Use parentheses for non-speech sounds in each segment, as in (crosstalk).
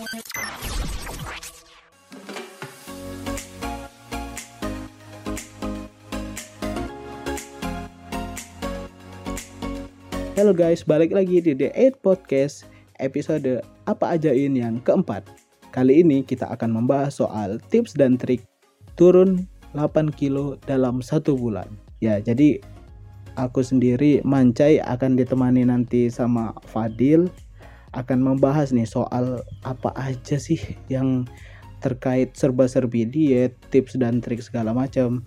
Halo guys, balik lagi di The 8 Podcast episode apa aja ini yang keempat. Kali ini kita akan membahas soal tips dan trik turun 8 kilo dalam satu bulan. Ya, jadi aku sendiri Mancai akan ditemani nanti sama Fadil akan membahas nih soal apa aja sih yang terkait serba-serbi diet, tips dan trik segala macam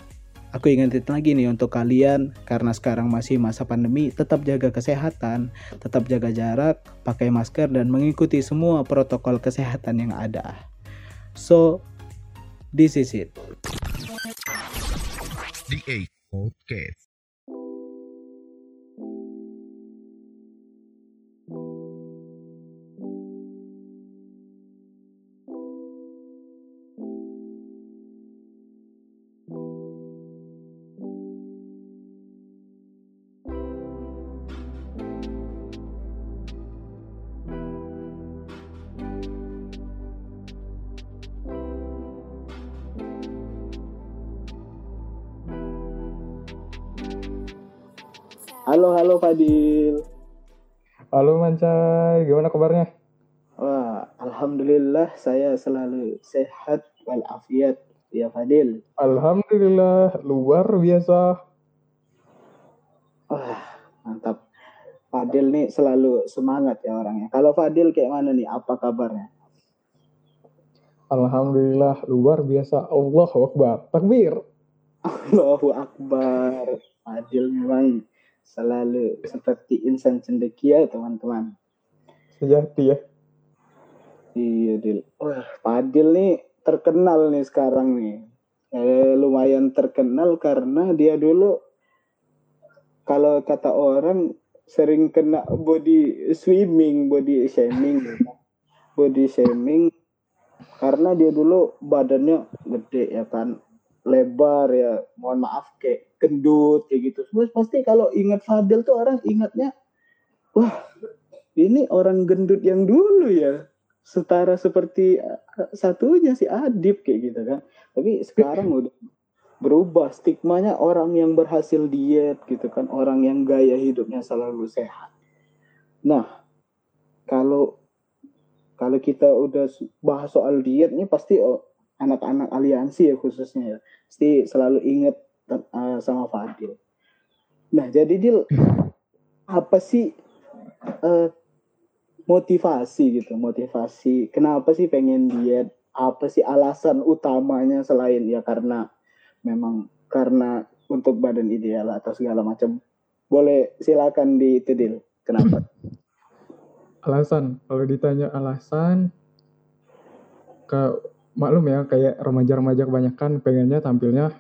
Aku ingetin lagi nih untuk kalian karena sekarang masih masa pandemi, tetap jaga kesehatan, tetap jaga jarak, pakai masker dan mengikuti semua protokol kesehatan yang ada. So, this is it. The 8 Podcast. Halo, halo Fadil. Halo Mancai, gimana kabarnya? Wah, alhamdulillah saya selalu sehat walafiat ya Fadil. Alhamdulillah, luar biasa. Wah, mantap. Fadil nih selalu semangat ya orangnya. Kalau Fadil kayak mana nih? Apa kabarnya? Alhamdulillah, luar biasa. Allahu Akbar. Takbir. Allahu Akbar. Fadil memang selalu seperti insan cendekia teman-teman. Sejati ya. Iya, Dil. Wah, Fadil nih terkenal nih sekarang nih. Eh, lumayan terkenal karena dia dulu kalau kata orang sering kena body swimming, body shaming. Body shaming karena dia dulu badannya gede ya kan lebar ya mohon maaf kayak gendut kayak gitu. Terus pasti kalau ingat Fadil tuh orang ingatnya wah ini orang gendut yang dulu ya setara seperti eh, satunya si Adib kayak gitu kan. Tapi sekarang udah berubah stigmanya orang yang berhasil diet gitu kan orang yang gaya hidupnya selalu sehat. Nah kalau kalau kita udah bahas soal diet nih pasti oh, anak-anak aliansi ya khususnya ya. Pasti selalu inget uh, sama Fadil. Nah jadi Dil apa sih uh, motivasi gitu? Motivasi kenapa sih pengen diet? Apa sih alasan utamanya selain ya karena memang karena untuk badan ideal atau segala macam? Boleh silakan di itu Dil. Kenapa? Alasan. Kalau ditanya alasan ke maklum ya kayak remaja-remaja kebanyakan pengennya tampilnya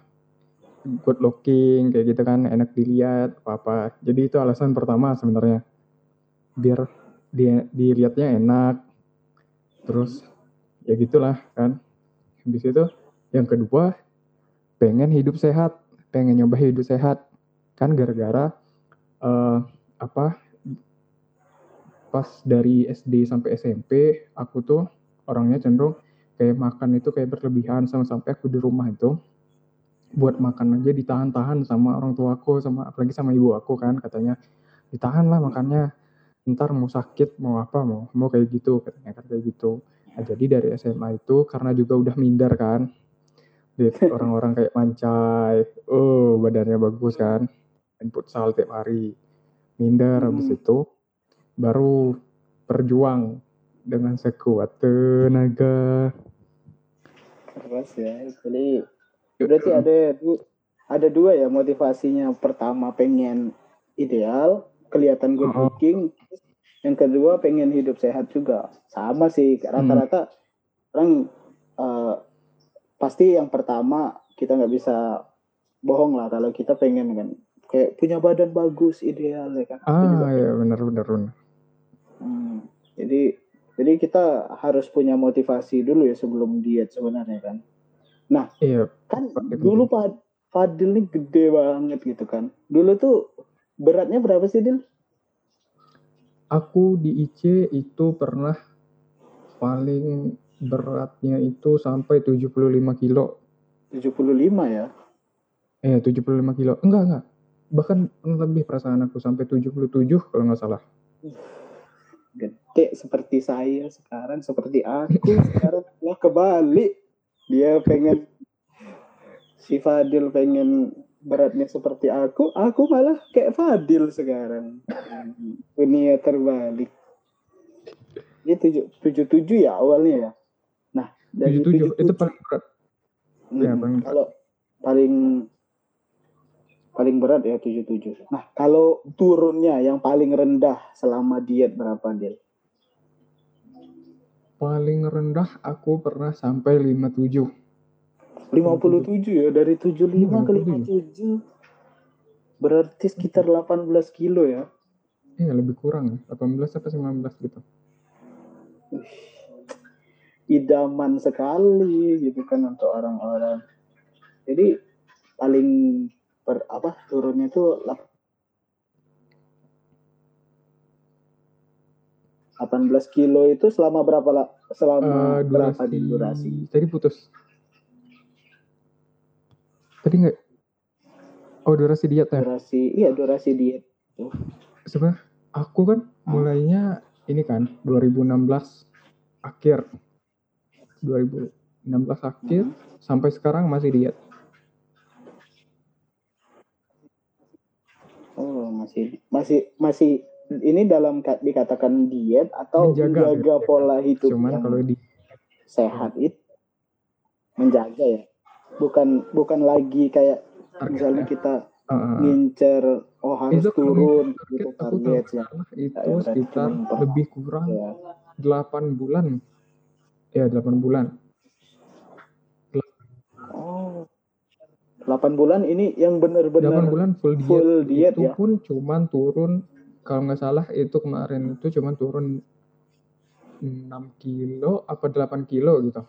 good looking kayak gitu kan enak dilihat apa apa jadi itu alasan pertama sebenarnya. Biar dia dilihatnya enak. Terus ya gitulah kan. Habis itu yang kedua pengen hidup sehat. Pengen nyoba hidup sehat. Kan gara-gara uh, apa pas dari SD sampai SMP aku tuh orangnya cenderung kayak makan itu kayak berlebihan sama sampai aku di rumah itu buat makan aja ditahan-tahan sama orang tua aku sama apalagi sama ibu aku kan katanya ditahan lah makannya ntar mau sakit mau apa mau mau kayak gitu katanya kan kayak gitu nah, jadi dari SMA itu karena juga udah minder kan (laughs) orang-orang kayak mancai oh badannya bagus kan input sal tiap hari minder hmm. habis itu baru berjuang dengan sekuat tenaga keras ya. Jadi berarti ada ada dua ya motivasinya. Pertama pengen ideal kelihatan good looking. Yang kedua pengen hidup sehat juga. Sama sih rata-rata hmm. orang uh, pasti yang pertama kita nggak bisa bohong lah kalau kita pengen kan. Kayak punya badan bagus ideal ya kan? Ah ya benar benar benar. Hmm, jadi jadi kita harus punya motivasi dulu ya sebelum diet sebenarnya kan. Nah, iya, kan dulu Pak Fadil ini gede banget gitu kan. Dulu tuh beratnya berapa sih Dil? Aku di IC itu pernah paling beratnya itu sampai 75 kilo 75 ya. eh 75 kilo enggak enggak bahkan lebih perasaan aku sampai 77 kalau nggak salah Gede seperti saya sekarang, seperti aku sekarang (laughs) lah kebalik. Dia pengen si Fadil pengen beratnya seperti aku, aku malah kayak Fadil sekarang. Dunia terbalik. Dia tujuh, tujuh tujuh ya awalnya ya. Nah dari 77 itu 77, paling berat hmm, ya, paling berat. kalau paling paling berat ya 77. Nah, kalau turunnya yang paling rendah selama diet berapa, Del? paling rendah aku pernah sampai 57 57 ya, dari 75 ke 57. 57. Berarti sekitar 18 kilo ya. iya lebih kurang ya 18 sampai 19 gitu Idaman sekali gitu kan untuk orang-orang. Jadi paling per apa turunnya itu lap- 18 kilo itu selama berapa lah? Selama Eh, berapa durasi, di durasi? tadi putus. Tadi nggak oh durasi diet ya? Durasi, iya durasi diet. sebenarnya aku kan mulainya ini kan 2016 akhir. 2016 akhir sampai sekarang masih diet Oh, masih masih masih ini dalam ka- dikatakan diet atau Menjaga, menjaga, pola hidup cuman yang kalau di sehat itu menjaga ya. Bukan bukan lagi kayak target misalnya ya, kita uh, ngincer oh harus itu turun target gitu aku kalau target ya. itu Ya, sekitar lebih kurang ya. 8 bulan. Ya 8 bulan Oh. 8 bulan ini yang 8 benar-benar bulan full diet, full diet itu ya. pun cuman turun kalau nggak salah itu kemarin itu cuman turun 6 kilo apa 8 kilo gitu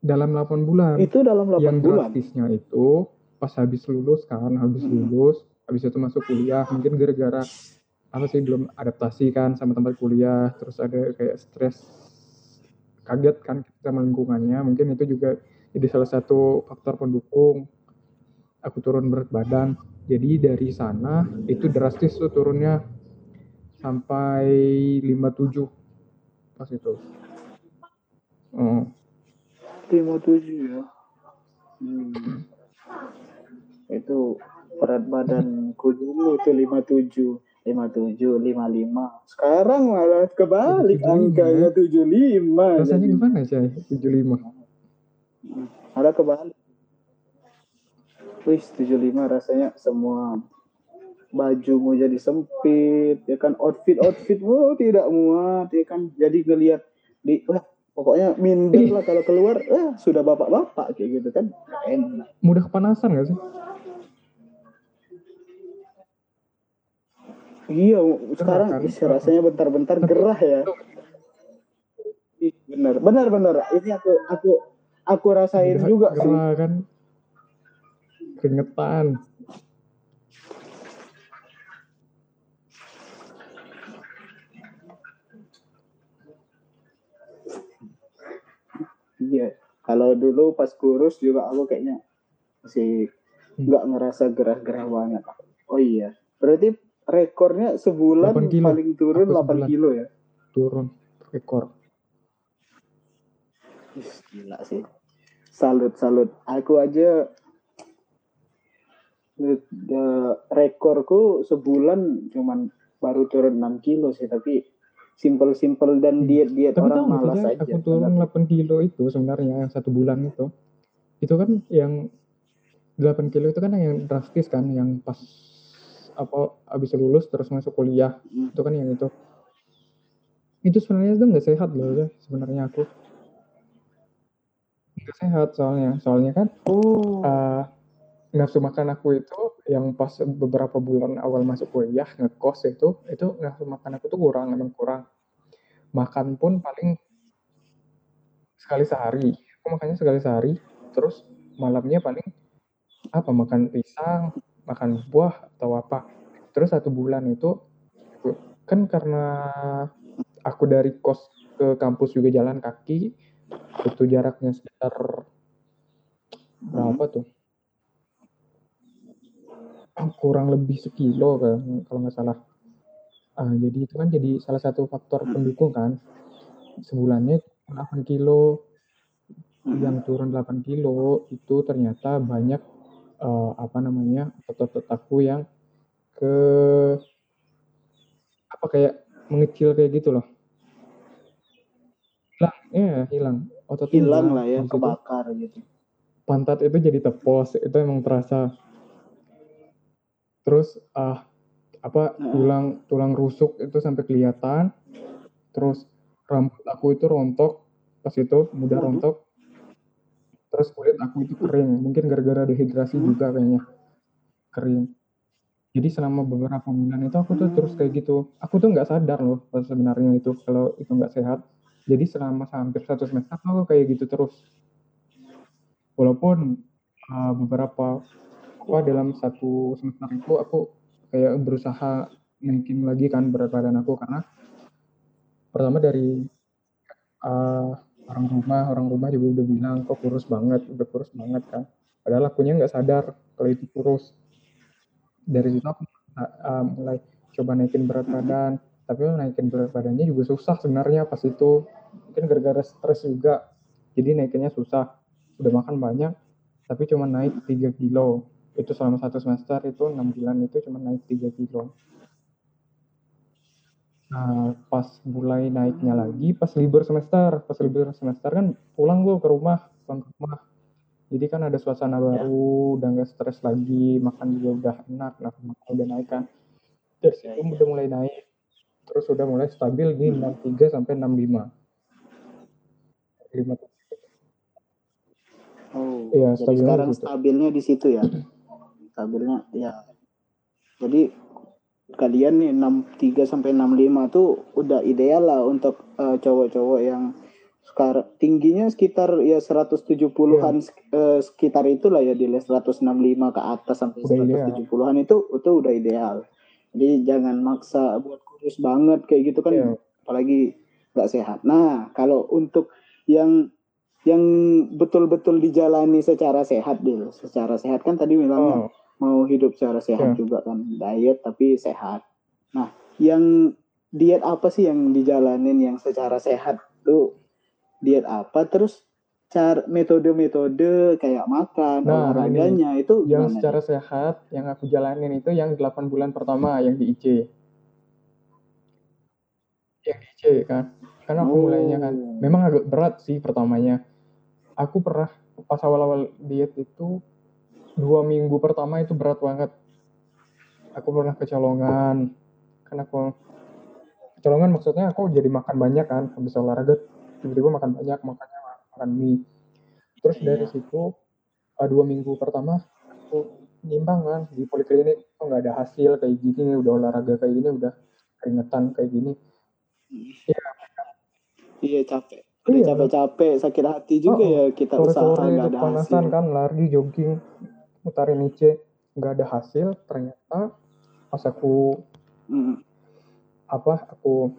dalam 8 bulan Itu dalam 8 yang bulan. drastisnya itu pas habis lulus kan habis Hmm. lulus habis itu masuk kuliah mungkin gara-gara apa sih belum adaptasi kan sama tempat kuliah terus ada kayak stres kaget kan kita sama lingkungannya mungkin itu juga jadi salah satu faktor pendukung aku turun berat badan jadi dari sana itu drastis tuh turunnya sampai 57 pas itu oh 57 ya. Hmm. Itu berat badanku dulu tuh 57, 57, 55. Sekarang malah kebalik 75, angkanya 75. rasanya jadi. gimana sih 75 Ada kebalik. Wih, 75 rasanya semua bajumu jadi sempit, ya kan outfit outfitmu tidak muat, ya kan jadi ngelihat di wah pokoknya minder lah kalau keluar, eh sudah bapak-bapak kayak gitu kan, enak. mudah kepanasan gak sih Iya, sekarang kan? rasanya bentar-bentar gerah ya. Ih, bener, bener, bener. Ini aku, aku, aku rasain Udah juga sih. kan keringetan Iya, kalau dulu pas kurus juga aku kayaknya masih Hmm. nggak ngerasa gerah-gerah banget. Oh iya, berarti rekornya sebulan 8 kilo. paling turun Aku 8 sebulan. kilo ya? turun rekor gila sih. Salut, salut. Aku aja eh, rekorku sebulan cuman baru turun 6 kilo sih, tapi simple-simple dan Hmm. diet-diet tapi orang malas aja. aku turun 8 kilo itu sebenarnya yang satu bulan itu itu kan yang 8 kilo itu kan yang drastis kan yang pas apa abis lulus terus masuk kuliah Hmm. itu kan yang itu itu sebenarnya itu nggak sehat loh ya sebenarnya aku nggak sehat soalnya. Soalnya kan Oh, eh, nafsu makan aku itu yang pas beberapa bulan awal masuk kuliah ngekos itu itu nafsu makan aku tuh kurang emang kurang. Makan pun paling sekali sehari. Aku makannya sekali sehari terus malamnya paling apa makan pisang makan buah atau apa. Terus satu bulan itu kan karena aku dari kos ke kampus juga jalan kaki itu jaraknya sekitar berapa tuh? Kurang lebih sekilo kalau nggak salah. Ah, jadi itu kan jadi salah satu faktor pendukung kan. Sebulannya 8 kilo yang turun 8 kilo itu ternyata banyak uh, apa namanya otot-otot aku yang ke apa kayak mengecil kayak gitu loh hilang. Ya hilang. Otot hilang lah ya kebakar gitu. Pantat itu jadi tepos itu emang terasa. Terus ah apa tulang tulang rusuk itu sampai kelihatan. Terus rambut aku itu rontok pas itu mudah rontok. Terus kulit aku itu kering mungkin gara-gara dehidrasi hmm. juga kayaknya. Kering. Jadi selama beberapa bulan itu aku tuh terus kayak gitu. Aku tuh nggak sadar loh sebenarnya itu kalau itu nggak sehat jadi selama hampir satu semester aku kayak gitu terus. Walaupun uh, beberapa apa dalam satu semester itu aku kayak berusaha naikin lagi kan berat badan aku karena pertama dari uh, orang rumah orang rumah juga udah bilang kok kurus banget udah kurus banget kan. Padahal akunya nggak sadar kalau itu kurus. Dari situ aku uh, mulai coba naikin berat badan. Tapi naikin berat badannya juga susah sebenarnya pas itu mungkin gara-gara stres juga jadi naikinnya susah udah makan banyak tapi cuma naik 3 kilo itu selama satu semester itu 6 bulan itu cuma naik 3 kilo Nah, pas mulai naiknya lagi, pas libur semester, pas libur semester kan pulang gue ke rumah, pulang ke rumah. Jadi kan ada suasana ya. baru, udah nggak stres lagi, makan juga udah enak, nah udah naik kan. Terus ya, itu ya. udah mulai naik, terus udah mulai stabil di hmm. 63 sampai 65. 5 Oh, iya, jadi sekarang gitu. stabilnya di situ ya. Stabilnya ya. Jadi kalian nih 63 sampai 65 tuh udah ideal lah untuk uh, cowok-cowok yang sekarang tingginya sekitar ya 170-an yeah. uh, sekitar itulah ya di 165 ke atas sampai 170-an itu itu udah ideal. Jadi jangan maksa buat kurus banget kayak gitu kan yeah. apalagi nggak sehat. Nah, kalau untuk yang yang betul-betul dijalani secara sehat dulu, secara sehat kan tadi bilangnya oh. mau hidup secara sehat yeah. juga kan. Diet tapi sehat. Nah yang diet apa sih yang dijalanin yang secara sehat tuh? Diet apa? Terus cara metode-metode kayak makan nah, olahraganya itu yang secara sehat yang aku jalanin itu yang 8 bulan pertama yang di IC yang di IC kan karena aku oh. mulainya kan memang agak berat sih pertamanya. Aku pernah pas awal-awal diet itu dua minggu pertama itu berat banget. Aku pernah kecolongan. Karena aku kecolongan maksudnya aku jadi makan banyak kan habis olahraga tiba-tiba makan banyak makanya makan mie. Terus iya. dari situ uh, dua minggu pertama aku nimbang kan di poliklinik kok nggak ada hasil kayak gini udah olahraga kayak gini udah keringetan kayak gini. Iya iya capek udah iya. capek-capek sakit hati juga oh, ya kita sore -sore usaha nggak ada panasan hasil. kan lari jogging mutarin IC nggak ada hasil ternyata pas aku mm. apa aku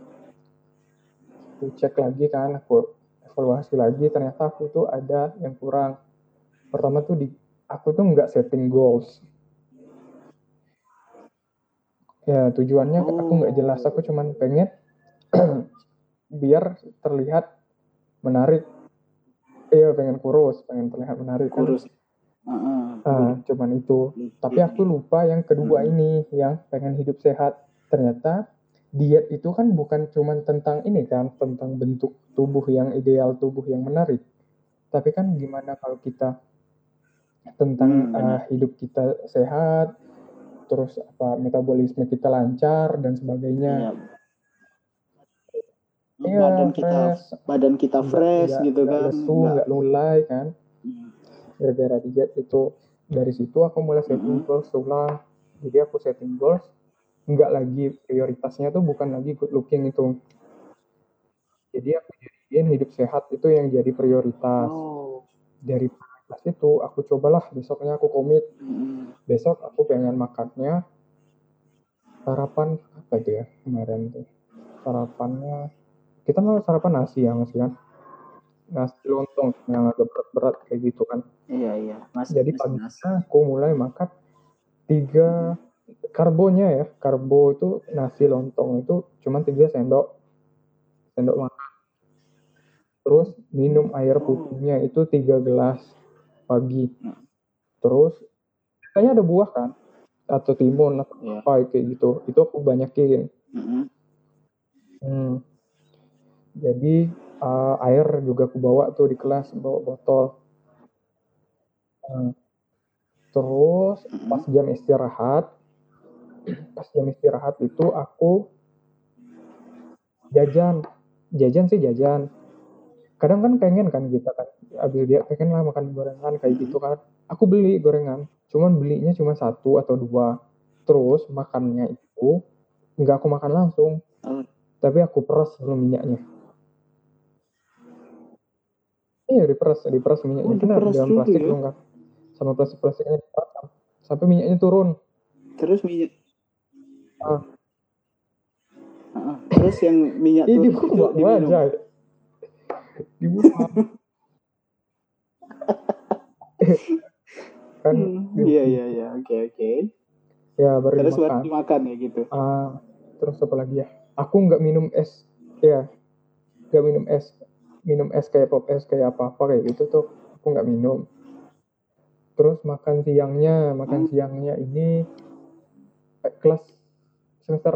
aku cek lagi kan aku evaluasi lagi ternyata aku tuh ada yang kurang pertama tuh di aku tuh nggak setting goals ya tujuannya oh. aku nggak jelas aku cuman pengen (clears throat) biar terlihat menarik iya pengen kurus pengen terlihat menarik kan. kurus kan Uh, cuman itu. Tapi aku lupa yang kedua ini, yang pengen hidup sehat. Ternyata diet itu kan bukan cuman tentang ini kan, tentang bentuk tubuh yang ideal, tubuh yang menarik. Tapi kan gimana kalau kita tentang hmm, uh, hidup kita sehat, terus apa metabolisme kita lancar dan sebagainya. Iya, badan fresh. kita badan kita fresh gak, gitu gak kan. Lesu, nggak lulai kan. Gara-gara diet itu dari situ aku mulai setting goals ulang. Jadi aku setting goals nggak lagi prioritasnya tuh bukan lagi good looking itu. Jadi aku jadiin hidup sehat itu yang jadi prioritas. Oh. dari prioritas itu aku cobalah besoknya aku komit besok aku pengen makannya sarapan apa itu ya kemarin tuh. Sarapannya kita mau sarapan nasi ya mas kan nasi lontong yang agak berat-berat kayak gitu kan. Iya iya. Mas, jadi paginya aku mulai makan tiga karbonya ya. Karbo itu nasi lontong itu cuma tiga sendok. Sendok makan. Terus minum air putihnya itu tiga gelas pagi. Terus kayaknya ada buah kan? Atau timun atau Iya. apa kayak gitu. Itu aku banyakin. Mm-mm. Hmm. Jadi eh, air juga aku bawa tuh di kelas bawa botol. Nah, terus pas jam istirahat, pas jam istirahat itu aku jajan, jajan sih jajan. Kadang kan pengen kan kita kan, abis dia pengen lah makan gorengan kayak gitu kan. Aku beli gorengan, cuman belinya cuma satu atau dua. Terus makannya itu nggak aku makan langsung, Oh, tapi aku peras dulu minyaknya. Iya diperas, diperas minyaknya. Oh, diperas dalam plastik ya? dong kan. Sama plastik-plastiknya diperas sampai minyaknya turun. terus minyak. Ah. Ah, terus yang minyak Ih turun itu diminum. aja. (laughs) Kan Hmm, Iya iya iya. Oke oke. ya baru Terus dimakan. baru dimakan ya gitu. Ah, terus apa lagi ya? Aku nggak minum es, ya, nggak minum es, minum es kayak pop es kayak apa apa kayak gitu tuh, aku nggak minum. Terus makan siangnya, makan siangnya ini eh, kelas semester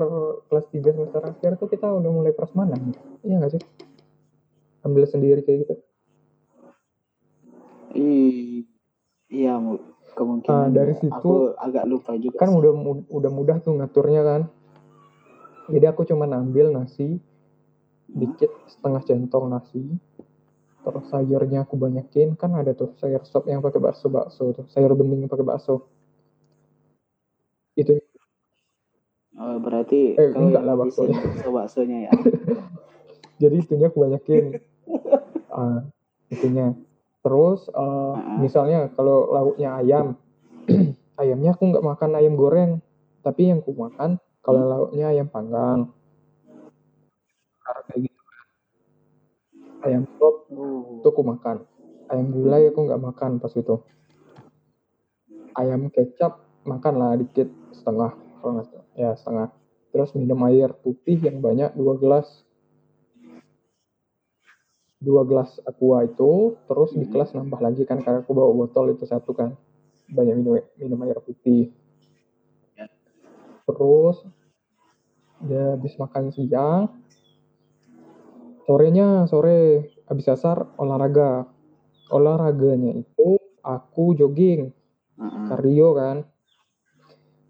kelas 3 semester akhir tuh kita udah mulai prasmanan, iya nggak sih? Ambil sendiri kayak gitu. Iya mu- kemungkinan Ah, dari ya. situ aku agak lupa juga kan sih. udah udah mudah tuh ngaturnya kan. Jadi aku cuma ambil nasi, dikit setengah centong nasi. Terus sayurnya aku banyakin. Kan ada tuh sayur sop yang pakai bakso bakso tuh. Sayur bening yang pakai bakso. Itu. Oh, berarti Eh, kau enggak lah baksonya. (laughs) bakso baksonya ya. (laughs) jadi itunya aku banyakin. (laughs) Ah, itunya. Terus eh, Ah. misalnya kalau lauknya ayam. (clears throat) Ayamnya aku nggak makan ayam goreng. Tapi yang aku makan kalau lauknya ayam panggang kayak gitu ayam sop Oh. itu aku makan ayam gulai aku nggak makan pas itu ayam kecap makan lah dikit setengah kalau nggak salah. ya setengah terus minum air putih yang banyak dua gelas dua gelas aqua itu terus di Mhm. kelas nambah lagi kan karena aku bawa botol itu satu kan banyak minum minum air putih Ya. terus ya habis makan siang sorenya sore habis asar olahraga olahraganya itu aku jogging Mm-mm. kardio kan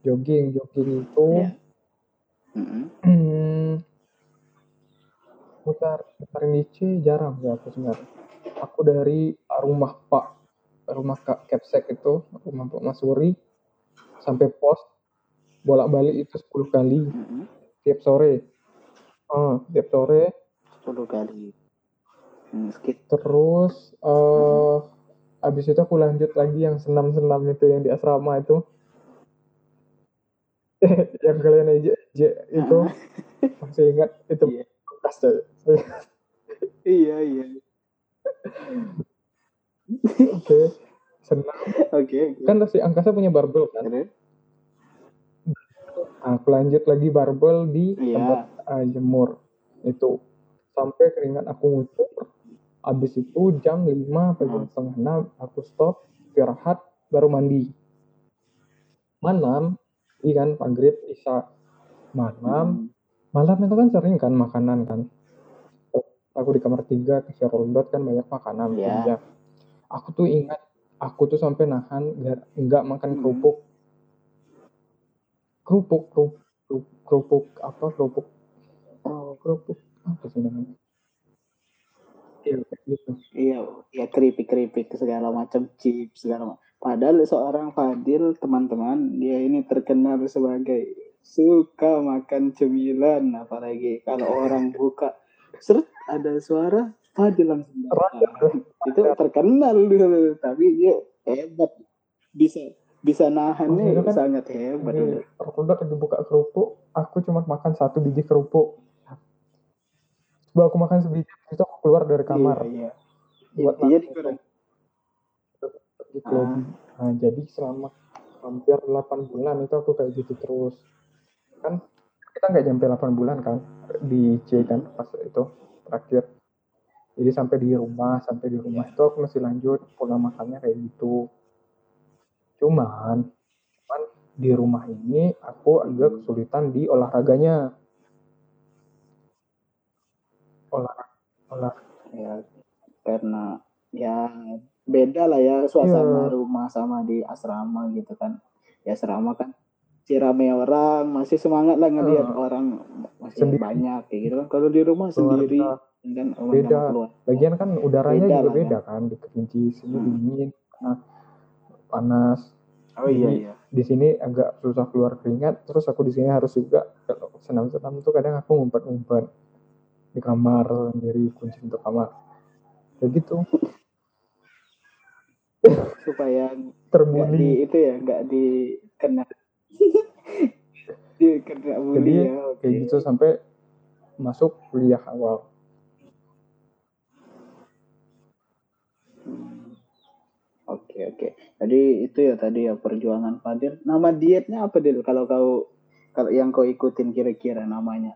jogging jogging itu Ya. Mm-mm. hmm, mutar mutar DC jarang ya aku sebenarnya aku dari rumah Pak rumah Kak Kepsek itu rumah Pak Masuri sampai pos bolak-balik itu 10 kali Mm-mm. tiap sore oh, tiap sore 10 kali. Hmm, skip. terus eh habis itu aku lanjut lagi yang senam-senam itu yang di asrama itu (laughs) yang kalian aja itu masih ingat itu Iya. bekas. (laughs) Iya iya. oke senam Oke. oke. kan si angkasa punya barbel kan? Nah, aku lanjut lagi barbel di Iya. tempat eh, jemur itu sampai keringat aku ngucur habis itu jam 5 sampai jam Hmm. setengah 6 aku stop istirahat baru mandi malam iya kan maghrib isya malam Hmm. malam itu kan sering kan makanan kan aku di kamar tiga kasih roldot kan banyak makanan Iya. jadinya. aku tuh ingat aku tuh sampai nahan nggak nggak makan Hmm. kerupuk kerupuk kerupuk kerupuk apa kerupuk oh kerupuk apa sih namanya? Iya gitu. Iya, ya keripik-keripik segala macam chips segala macam. Padahal seorang Fadil teman-teman dia ini terkenal sebagai suka makan cemilan apalagi kalau orang buka. Seret ada suara Fadil langsung. Itu terkenal dulu tapi dia hebat. Bisa bisa nahannya kan sangat hebat. Jadi roldot lagi buka kerupuk aku cuma makan satu biji kerupuk sebelum aku makan sebiji itu aku keluar dari kamar Iya, iya. buat Intinya makan di itu di lobby. Nah, jadi selama hampir 8 bulan itu aku kayak gitu terus. Kan kita nggak nyampe 8 bulan kan di C kan pas itu terakhir. Jadi sampai di rumah, sampai di rumah itu aku masih lanjut pola makannya kayak gitu. Cuman, cuman di rumah ini aku agak kesulitan di olahraganya. Olah, ya karena ya beda lah ya suasana Iya. rumah sama di asrama gitu kan di asrama kan si rame orang masih semangat lah ngelihat Heeh. orang masih Sendiri. banyak kayak gitu kan kalau di rumah sendiri keluarga. kan orang Beda. keluar Lagian kan udaranya Beda juga ya. beda kan, di kerinci sini Hmm. dingin, nah, panas. oh iya Jadi, iya Di sini agak susah keluar keringat, terus aku di sini harus juga kalau senam-senam tuh kadang aku ngumpet-ngumpet di kamar sendiri, kunci pintu kamar. Kayak gitu, supaya di terbully. itu ya nggak dikena (laughs) dikena bully Jadi ya oke kayak gitu sampai masuk kuliah awal. Hmm. Oke oke. Jadi itu ya tadi ya perjuangan Fadil. Nama dietnya apa Dil? Kalau kau kalau yang kau ikutin kira-kira namanya.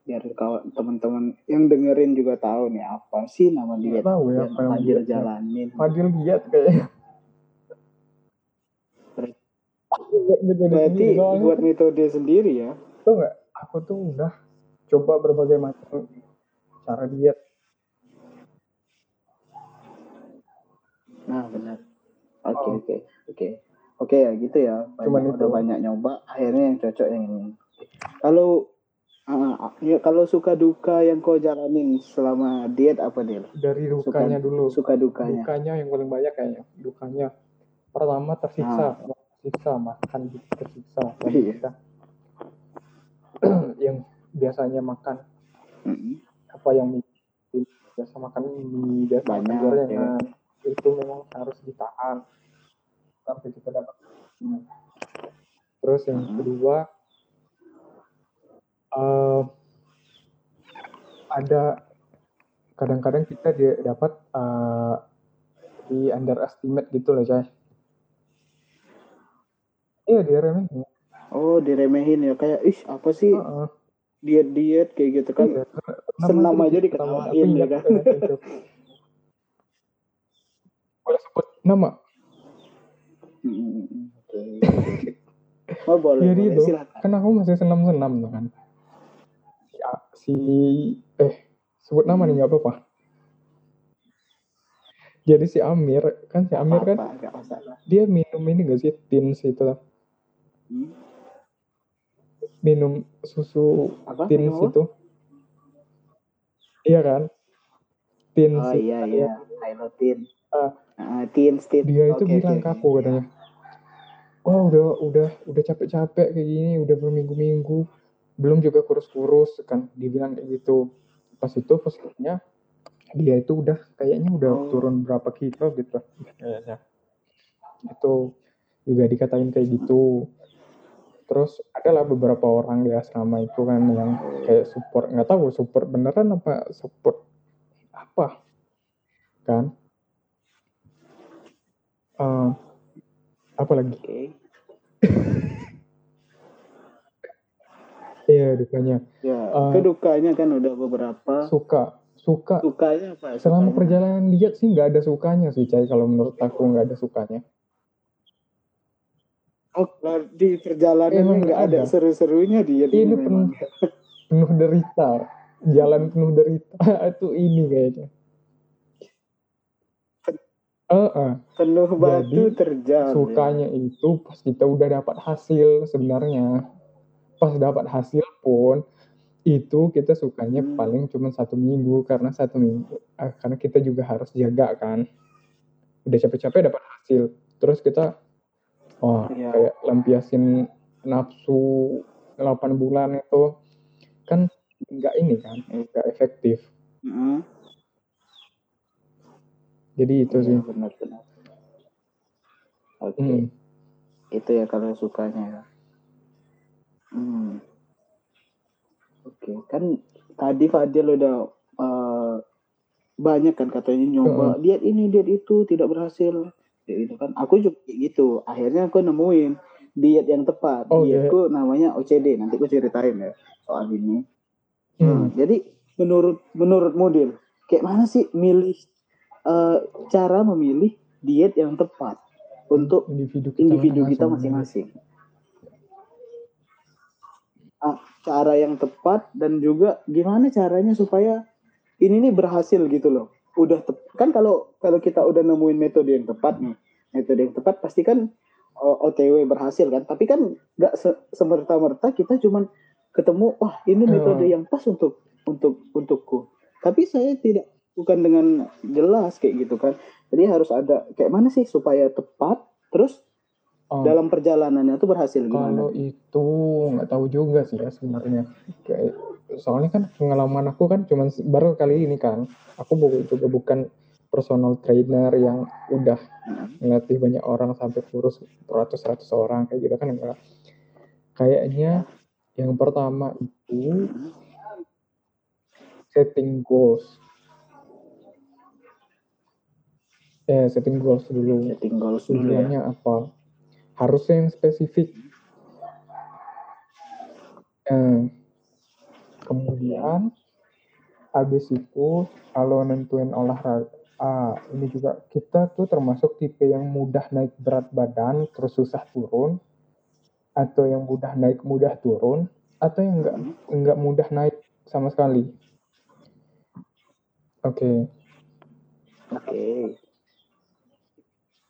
Biar kau teman-teman yang dengerin juga tahu nih apa sih nama diet tahu ya yang apa yang Fadil dietnya. jalanin. Fadil diet kayaknya. Berarti buat metode sendiri ya. Tau nggak, aku tuh udah coba berbagai macam cara diet. Nah benar. Oke Oh. oke oke. Oke ya gitu ya. Cuman Banyak, itu. udah banyak nyoba. Akhirnya yang cocok yang ini. Kalau ah, ya, kalau suka duka yang kau jalanin selama diet apa Dil? Dari Suka dukanya dulu. suka dukanya. Dukanya yang paling banyak kayaknya. Dukanya pertama tersiksa, tersiksa makan gitu tersiksa. Iya. kita (clears throat) yang biasanya makan Mm-mm. apa yang mie, biasa makan mie biasa makan Banyak, gorengan itu memang harus ditahan sampai kita dapat Hmm. terus yang Mhm. kedua eh, ada kadang-kadang kita dia dapat eh, di underestimate gitu loh Chay iya dia remehin Oh diremehin ya kayak ih apa sih Heeh. diet diet kayak gitu kan Iya, karena senam aja gitu pertama. diketawain ya kan. banget itu. boleh sebut nama Mm-mm. Oke. Oh boleh Jadi boleh itu silakan. kan aku masih senam-senam tuh kan si, eh sebut nama nih nggak apa-apa jadi si Amir kan si Amir kan Apa masalah. dia minum ini gak sih tins itu Hmm? minum susu Apa? tins Minum apa? itu iya kan tins Oh iya kan iya. Ah, teens teens. dia itu Oke, bilang oke, ke oke. aku katanya wah udah udah udah capek-capek kayak gini udah berminggu-minggu belum juga kurus-kurus kan dibilang kayak gitu. Pas itu positifnya dia itu udah kayaknya udah Oh. turun berapa kilo gitu. Kayaknya itu juga dikatain kayak gitu. Terus adalah beberapa orang di asrama itu kan yang kayak support nggak tahu support beneran apa support apa kan? Eh, apa lagi. (laughs) iya dukanya Ya, Eh, kedukanya kan udah beberapa. suka suka Sukanya apa? selama Sukanya? perjalanan diet sih nggak ada sukanya sih Cai kalau menurut aku nggak ada sukanya Oh, di perjalanan nggak ada ada. seru-serunya dia ini memang. penuh (laughs) penuh derita jalan penuh derita (laughs) itu ini kayaknya Eh, eh. penuh batu Jadi, terjal. sukanya itu pas kita udah dapat hasil sebenarnya pas dapat hasil pun itu kita sukanya Hmm. paling cuma satu minggu karena satu minggu eh, karena kita juga harus jaga kan udah capek-capek dapat hasil terus kita oh Iya. kayak lampiasin nafsu 8 bulan itu kan nggak ini kan nggak efektif Mm-mm. jadi itu sih Iya, benar-benar. Oke, Hmm. itu ya kalau sukanya ya. Hmm. Oke, kan tadi Fadil udah uh, banyak kan katanya nyoba. Heeh. diet ini diet itu tidak berhasil. Kayak gitu kan. Aku juga kayak gitu. Akhirnya aku nemuin diet yang tepat. Oh, dietku namanya OCD nanti aku ceritain ya soal ini. Nah, Hmm. jadi menurut menurut model kayak mana sih milih eh, cara memilih diet yang tepat untuk individu kita individu kita masing-masing. Ah, cara yang tepat dan juga gimana caranya supaya ini nih berhasil gitu loh. Udah tep- kan kalau kalau kita udah nemuin metode yang tepat nih, metode yang tepat pasti kan oh, OTW berhasil kan. Tapi kan nggak se semerta-merta kita cuman ketemu wah ini metode Hmm. yang pas untuk untuk untukku. Tapi saya tidak bukan dengan jelas kayak gitu kan. Jadi harus ada kayak mana sih supaya tepat terus Oh, dalam perjalanannya tuh berhasil gimana? kalau itu nggak tahu juga sih ya sebenarnya. Kayak soalnya kan pengalaman aku kan cuma baru kali ini kan. Aku juga bukan personal trainer yang udah ngelatih banyak orang sampai kurus beratus-ratus orang kayak gitu kan enggak. Kayaknya yang pertama itu setting goals. Eh, setting goals dulu. Setting goals dulu ya. Apa? Harusnya yang spesifik. Eh, kemudian habis itu kalau nentuin olahraga, ah, ini juga kita tuh termasuk tipe yang mudah naik berat badan terus susah turun, atau yang mudah naik mudah turun, atau yang enggak enggak mudah naik sama sekali. Oke. Oke.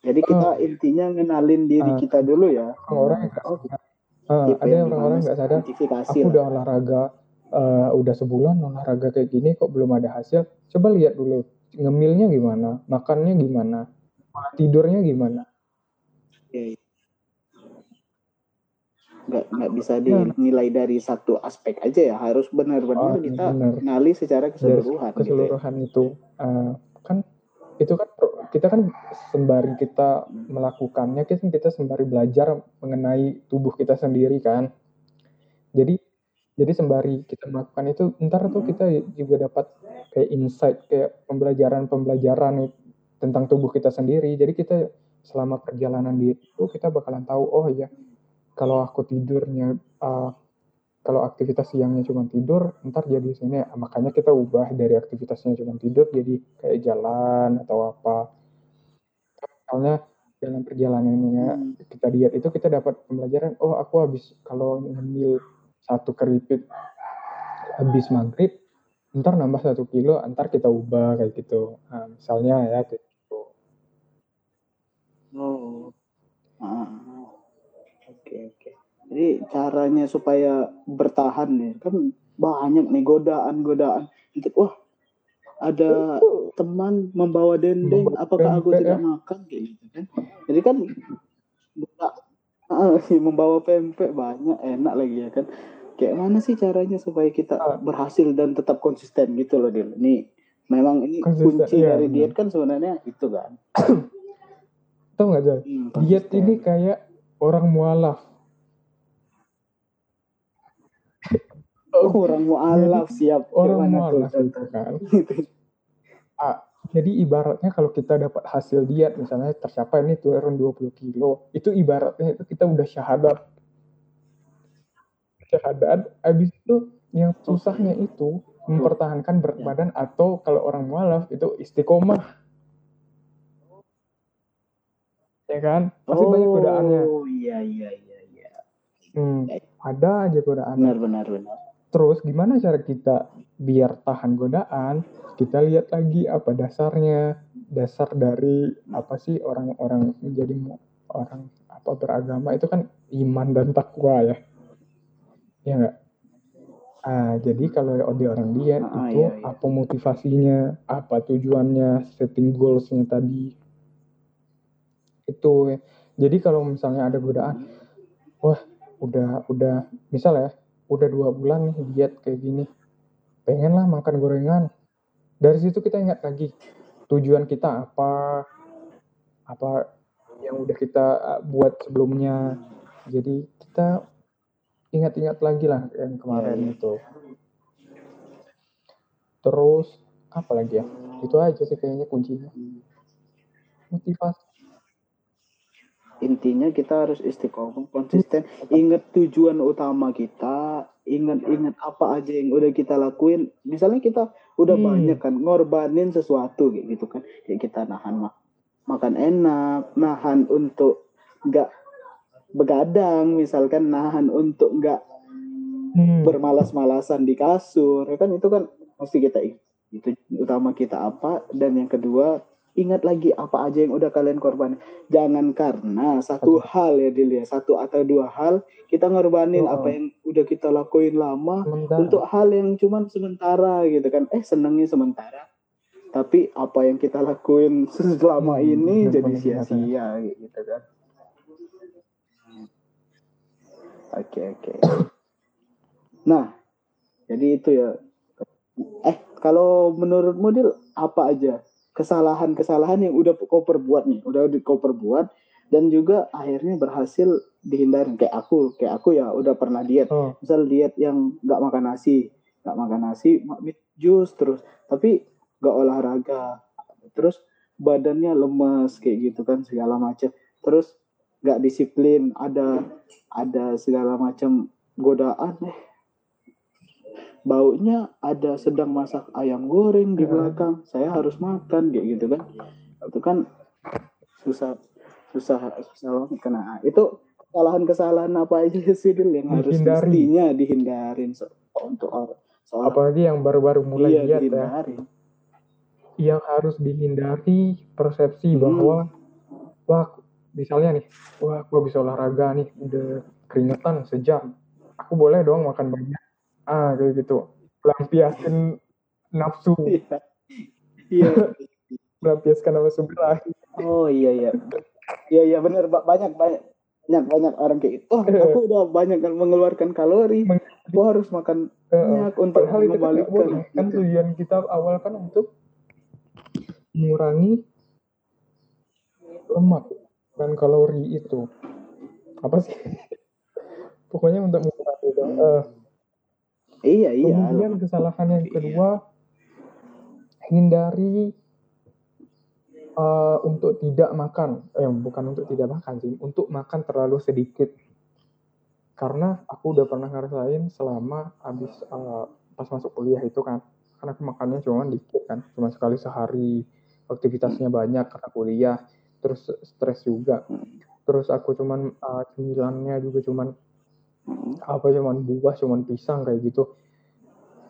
Jadi kita intinya ngenalin diri Ah. kita dulu ya. Orang-orang yang Oh, tipe ada yang orang-orang nggak sadar. Aku lah. udah olahraga, eh, udah sebulan olahraga kayak gini kok belum ada hasil. Coba lihat dulu ngemilnya gimana, makannya gimana, tidurnya gimana. Oke. Nggak nggak bisa Nah. dinilai dari satu aspek aja ya. Harus benar-benar Oh, kita benar. ngali secara Dari keseluruhan. gitu ya. keseluruhan itu eh, kan itu kan kita kan sembari kita melakukannya kita kita sembari belajar mengenai tubuh kita sendiri kan. Jadi jadi sembari kita melakukan itu ntar tuh kita juga dapat kayak insight kayak pembelajaran-pembelajaran tentang tubuh kita sendiri. Jadi kita selama perjalanan di itu kita bakalan tahu oh ya kalau aku tidurnya eh, kalau aktivitas siangnya cuma tidur, ntar jadi sini makanya kita ubah dari aktivitasnya cuma tidur jadi kayak jalan atau apa. Misalnya dalam perjalanannya Hmm. kita diet itu kita dapat pembelajaran, oh aku habis kalau ngemil satu keripik habis maghrib, ntar nambah satu kilo, ntar kita ubah kayak gitu. Nah, misalnya ya kayak gitu. Oh. Ah. Oke, oke. Jadi caranya supaya bertahan nih kan banyak nih godaan-godaan. Wah ada teman membawa dendeng, apakah aku tidak ya. makan kayak gitu kan? Jadi kan buka- (laughs) ah, membawa pempek banyak enak lagi ya kan. Kayak mana sih caranya supaya kita Ah. berhasil dan tetap konsisten gitu loh Dil. Nih memang ini Konsisten, kunci iya, dari diet kan sebenarnya itu kan. (coughs) Tahu nggak Jay? Hmm, Diet ini kayak orang mualaf. Oh, (laughs) orang mualaf siap. Orang mualaf itu kan. (laughs) Ah, jadi ibaratnya kalau kita dapat hasil diet misalnya tercapai nih turun 20 kilo, itu ibaratnya itu kita udah syahadat. Syahadat, habis itu yang susahnya itu mempertahankan berat Ya. badan atau kalau orang mualaf itu istiqomah. Ya kan? Pasti banyak godaannya. Oh iya iya iya iya. Hmm, ada aja godaannya. Benar benar benar. Terus gimana cara kita biar tahan godaan? Kita lihat lagi apa dasarnya. Dasar dari apa sih orang-orang menjadi orang apa beragama itu kan iman dan takwa ya. Ya enggak? Ah, jadi kalau di orang diet Ah, itu iya, iya. apa motivasinya, apa tujuannya, setting goals-nya tadi. Itu. Jadi kalau misalnya ada godaan, wah udah udah misal ya udah dua bulan nih diet kayak gini. Pengen lah makan gorengan. Dari situ kita ingat lagi tujuan kita apa apa yang udah kita uh, buat sebelumnya. Jadi kita ingat-ingat lagi lah yang kemarin Iya, iya. itu. Terus apa lagi ya? Itu aja sih kayaknya kuncinya. Motivasi intinya kita harus istiqomah konsisten. Ingat tujuan utama kita ingat-ingat apa aja yang udah kita lakuin. Misalnya kita udah Hmm. banyak kan ngorbanin sesuatu kayak gitu kan. Kayak kita nahan ma- makan enak nahan untuk nggak begadang misalkan nahan untuk nggak Hmm. bermalas-malasan di kasur ya kan? Itu kan mesti kita ingat itu utama kita apa? Dan yang kedua ingat lagi apa aja yang udah kalian korban jangan karena satu hal ya dilihat satu atau dua hal kita ngorbanin Oh. apa yang udah kita lakuin lama Sementara. untuk hal yang cuman sementara gitu kan. Eh senengnya sementara tapi apa yang kita lakuin (laughs) selama Hmm, ini jadi sia-sia gitu kan. Oke oke. Nah jadi itu ya. Eh kalau menurut model apa aja kesalahan-kesalahan yang udah kau perbuat nih udah kau perbuat dan juga akhirnya berhasil dihindarin. Kayak aku kayak aku ya udah pernah diet. Oh, misal diet yang nggak makan nasi nggak makan nasi makan jus terus. Tapi nggak olahraga. Terus badannya lemas kayak gitu kan segala macam. Terus nggak disiplin ada ada segala macam godaan eh baunya ada sedang masak ayam goreng di Heeh. belakang saya harus makan kayak gitu kan itu kan susah susah susah banget kena itu kesalahan-kesalahan apa aja (laughs) sih Dil, yang harus Dihindari. mestinya dihindarin so- untuk orang seorang apalagi yang baru-baru mulai iya, diet ya dihindarin. yang harus dihindari persepsi Hmm. bahwa wah misalnya nih wah gua bisa olahraga nih udah keringetan sejam aku boleh dong makan banyak ah kayak gitu lampiaskan nafsu (laughs) Iya. Iya. melampiaskan nafsu berakhir Oh iya iya. Iya iya benar Ba- banyak banyak banyak banyak orang kayak itu. Oh, aku (laughs) udah banyak kan mengeluarkan kalori. Aku harus makan banyak untuk padahal itu kan mengembalikan. boleh kan tujuan kita awal kan untuk mengurangi lemak dan kalori itu apa sih (laughs) pokoknya untuk mengurangi itu. Eh, Iya iya. Kemudian kesalahan yang kedua, hindari eh, untuk tidak makan, eh bukan untuk tidak makan sih, untuk makan terlalu sedikit. Karena aku udah pernah ngerasain selama habis eh, pas masuk kuliah itu kan, karena aku makannya cuma dikit kan, cuma sekali sehari, aktivitasnya banyak karena kuliah, terus stres juga. Terus aku cuman eh, cemilannya juga cuman Hmm. Apa cuman buah cuman pisang kayak gitu.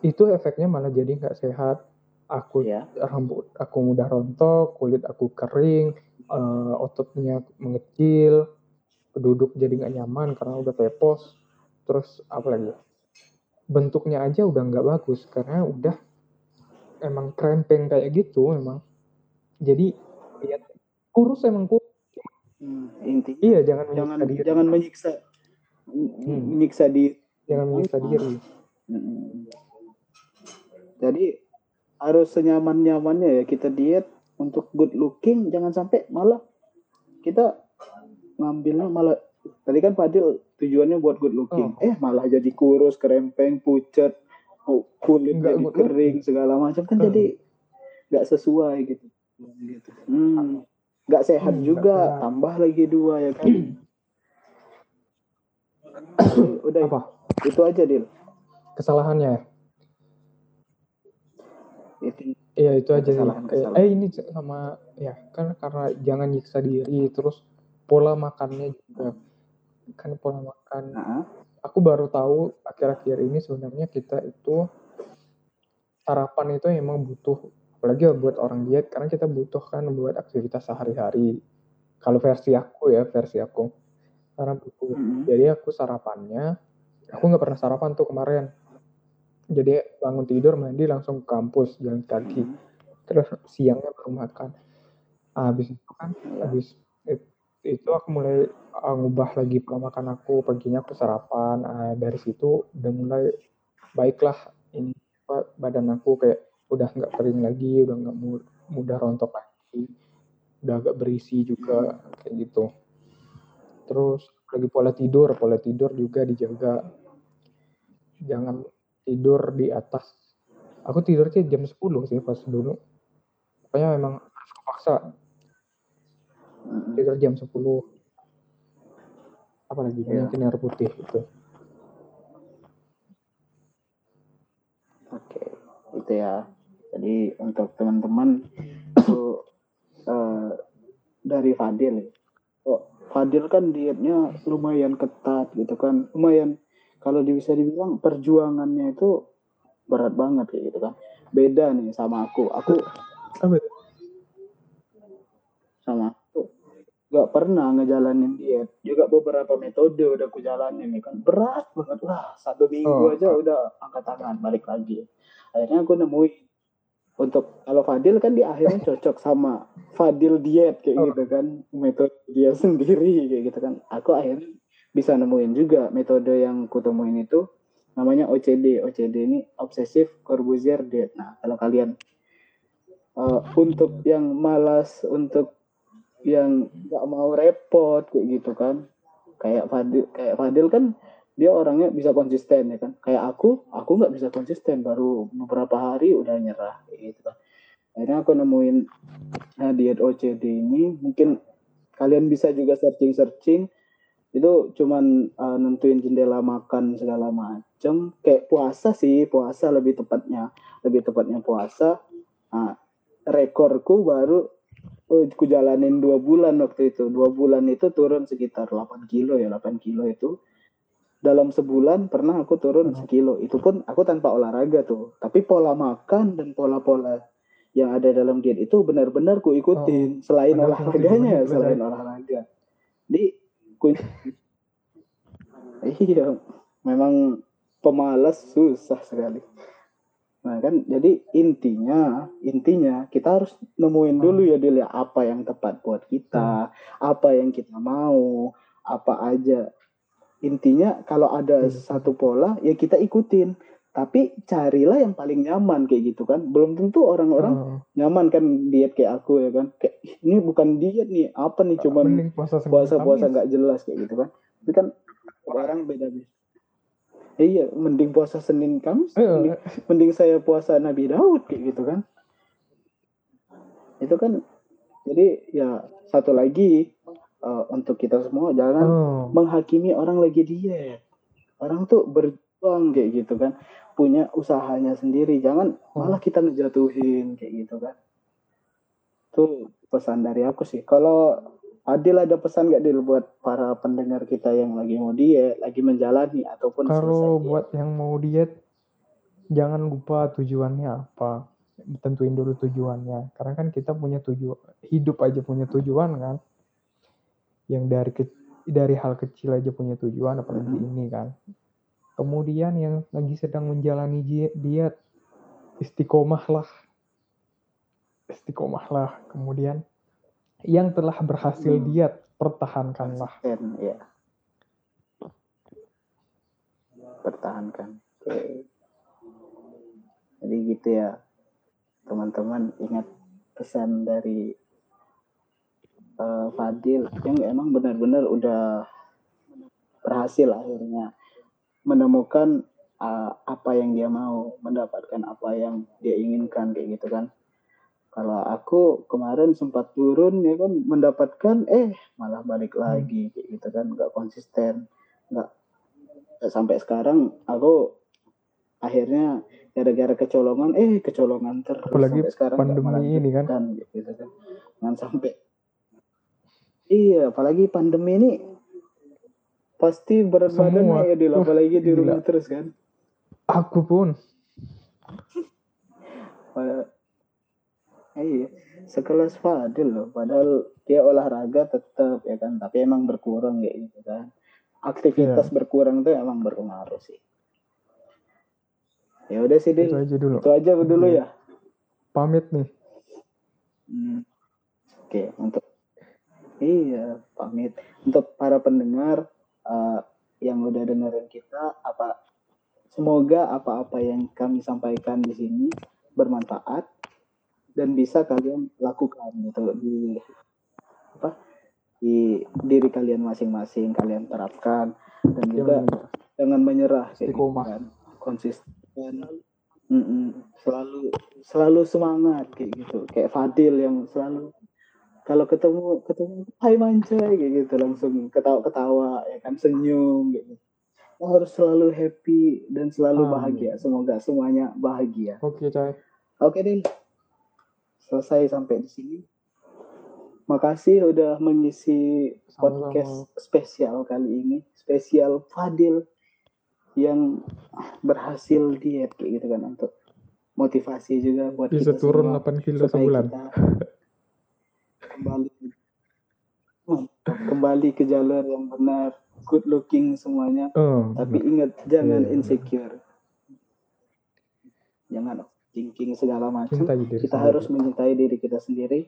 Itu efeknya malah jadi nggak sehat. Aku Iya. rambut aku mudah rontok kulit aku kering eh, ototnya mengecil duduk jadi nggak nyaman karena udah pepos terus apa lagi? Ya, bentuknya aja udah nggak bagus karena udah emang krempeng kayak gitu emang. Jadi ya, kurus emang kurus. Hmm, intinya iya jangan jangan menyiksa diri. jangan menyiksa Hmm. menyiksa diri. jangan menyiksa diri Hmm. Jadi harus senyaman-nyamannya ya kita diet untuk good looking jangan sampai malah kita ngambilnya malah tadi kan Fadil tujuannya buat good looking Oh. eh malah jadi kurus kerempeng pucat oh, kulit Nggak jadi kering segala macam kan Hmm. jadi nggak sesuai gitu gitu hmm. nggak sehat Hmm, juga sehat. tambah lagi dua ya kan (clears throat) (coughs) udah apa itu aja Dil kesalahannya ya? itu Iya itu aja sih. Kesalahan-kesalahan. Eh ini sama ya kan karena jangan nyiksa diri terus pola makannya juga kan pola makan. Nah, Aku baru tahu akhir-akhir ini sebenarnya kita itu sarapan itu emang butuh apalagi buat orang diet karena kita butuh kan buat aktivitas sehari-hari. Kalau versi aku ya versi aku karena butuh. mm-mm. Jadi aku sarapannya aku nggak pernah sarapan tuh kemarin. Jadi bangun tidur mandi langsung ke kampus jalan kaki terus siangnya baru makan habis itu kan Iya. habis it- itu aku mulai ah, ngubah lagi pola makan aku paginya aku sarapan Ah, dari situ udah mulai baiklah ini apa, badan aku kayak udah nggak kering lagi udah nggak mu- mudah rontok lagi udah agak berisi juga kayak gitu terus lagi pola tidur pola tidur juga dijaga jangan tidur di atas Aku tidurnya jam 10 sih pas dulu. Pokoknya memang harus kepaksa tidur jam 10. Apalagi Iya. banyakin air putih gitu. Oke, itu ya. Jadi untuk teman-teman itu eh, dari Fadil. Oh, Fadil kan dietnya lumayan ketat gitu kan. Lumayan kalau bisa dibilang perjuangannya itu berat banget kayak gitu kan. Beda nih sama aku. Aku itu? sama aku nggak pernah ngejalanin diet. Juga beberapa metode udah aku jalanin nih kan. Berat banget lah. Satu minggu Oh. aja udah angkat tangan balik lagi. Akhirnya aku nemuin untuk kalau Fadil kan di akhirnya (laughs) cocok sama Fadil diet kayak Oh. gitu kan. Metode dia (laughs) sendiri kayak gitu kan. Aku akhirnya bisa nemuin juga metode yang kutemuin itu. Namanya OCD OCD ini obsessive corbusier diet. Nah kalau kalian eh, untuk yang malas untuk yang nggak mau repot kayak gitu kan. Kayak Fadil kayak Fadil kan dia orangnya bisa konsisten ya kan? Kayak aku aku nggak bisa konsisten. Baru beberapa hari udah nyerah gitu kan. Akhirnya aku nemuin nah, diet OCD ini mungkin kalian bisa juga searching searching itu cuman uh, nentuin jendela makan segala macem. Kayak puasa sih puasa lebih tepatnya. Lebih tepatnya puasa. Nah, rekorku baru oh, aku jalanin dua bulan waktu itu. Dua bulan itu turun sekitar 8 kilo ya 8 kilo itu dalam sebulan pernah aku turun Hmm. sekilo itu pun aku tanpa olahraga tuh tapi pola makan dan pola-pola yang ada dalam diet itu benar-benar ku ikutin selain Oh. Padahal olahraganya tujuannya selain olahraga di ku (laughs) iya memang pemalas susah sekali nah kan jadi intinya intinya kita harus nemuin Hmm. dulu ya dulu ya apa yang tepat buat kita apa yang kita mau apa aja intinya kalau ada Iya. satu pola ya kita ikutin. Tapi carilah yang paling nyaman kayak gitu kan. Belum tentu orang-orang Oh, nyaman kan diet kayak aku ya kan. Kayak "Ih, ini bukan diet nih apa nih cuman puasa puasa puasa nggak jelas kayak gitu kan. Tapi kan orang beda beda iya mending puasa senin kamis Eh, mending, mending saya puasa nabi daud kayak gitu kan. Itu kan jadi ya satu lagi eh, untuk kita semua jangan oh, menghakimi orang lagi diet. Orang tuh berjuang kayak gitu kan, punya usahanya sendiri. Jangan malah kita ngejatuhin kayak gitu kan. Itu pesan dari aku sih. Kalau Adil ada pesan gak Dil buat para pendengar kita yang lagi mau diet, lagi menjalani ataupun kalau diet? buat yang mau diet jangan lupa tujuannya apa tentuin dulu tujuannya karena kan kita punya tujuan hidup aja punya tujuan kan yang dari ke, dari hal kecil aja punya tujuan apalagi Mhm. ini kan kemudian yang lagi sedang menjalani diet, diet istiqomahlah istiqomahlah kemudian yang telah berhasil Hmm. diet pertahankanlah ya. Pertahankan. Oke. Jadi gitu ya, teman-teman ingat pesan dari eh, Fadil yang emang benar-benar udah berhasil akhirnya menemukan eh, apa yang dia mau, mendapatkan apa yang dia inginkan kayak gitu kan. Kalau aku kemarin sempat turun ya kan mendapatkan eh malah balik lagi kayak gitu kan nggak konsisten nggak nggak sampai sekarang aku akhirnya gara-gara kecolongan eh kecolongan terus Apalagi sampai sekarang pandemi ini kan. melanjutkan, gitu kan jangan sampai iya apalagi pandemi ini pasti berat badan ya Wah, apalagi di gila. rumah terus kan? Aku pun. Pada- iya sekelas Fadil loh. Padahal dia olahraga tetap ya kan? Tapi emang berkurang kayak gitu kan? Aktivitas Iya. berkurang tuh emang berpengaruh sih. Ya udah sih itu Dil aja dulu. Itu aja dulu Oke. ya. Pamit nih. Hmm. Oke, untuk iya pamit. Untuk para pendengar eh, yang udah dengerin kita apa semoga apa-apa yang kami sampaikan di sini bermanfaat dan bisa kalian lakukan gitu di apa di diri kalian masing-masing kalian terapkan dan juga Jangan jangan menyerah gitu kan. Konsisten. Mm-mm. selalu selalu semangat kayak gitu. Kayak Fadil yang selalu kalau ketemu ketemu Hai kayak gitu langsung ketawa-ketawa ya kan senyum gitu harus selalu happy dan selalu Amin. bahagia semoga semuanya bahagia Oke, Cai. oke Din selesai sampai di sini makasih udah mengisi Sama-sama. podcast spesial kali ini spesial Fadil yang berhasil diet kayak gitu kan untuk motivasi juga buat Bisa kita turun semua 8 kilo sebulan. kita (laughs) kembali mantap, kembali ke jalur yang benar good looking semuanya Oh, tapi ingat jangan Iya. insecure jangan thinking segala macam kita sendiri. harus mencintai diri kita sendiri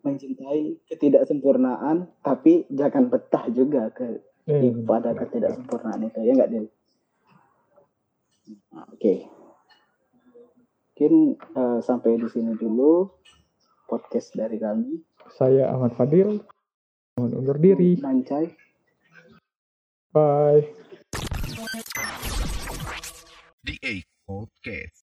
mencintai ketidaksempurnaan tapi jangan betah juga ke Eh, pada ketidaksempurnaan itu ya enggak Dil? Nah, Oke. Mungkin eh, sampai di sini dulu podcast dari kami. Saya Ahmad Fadil. Mohon undur diri. Mancai. Bye. The A Podcast.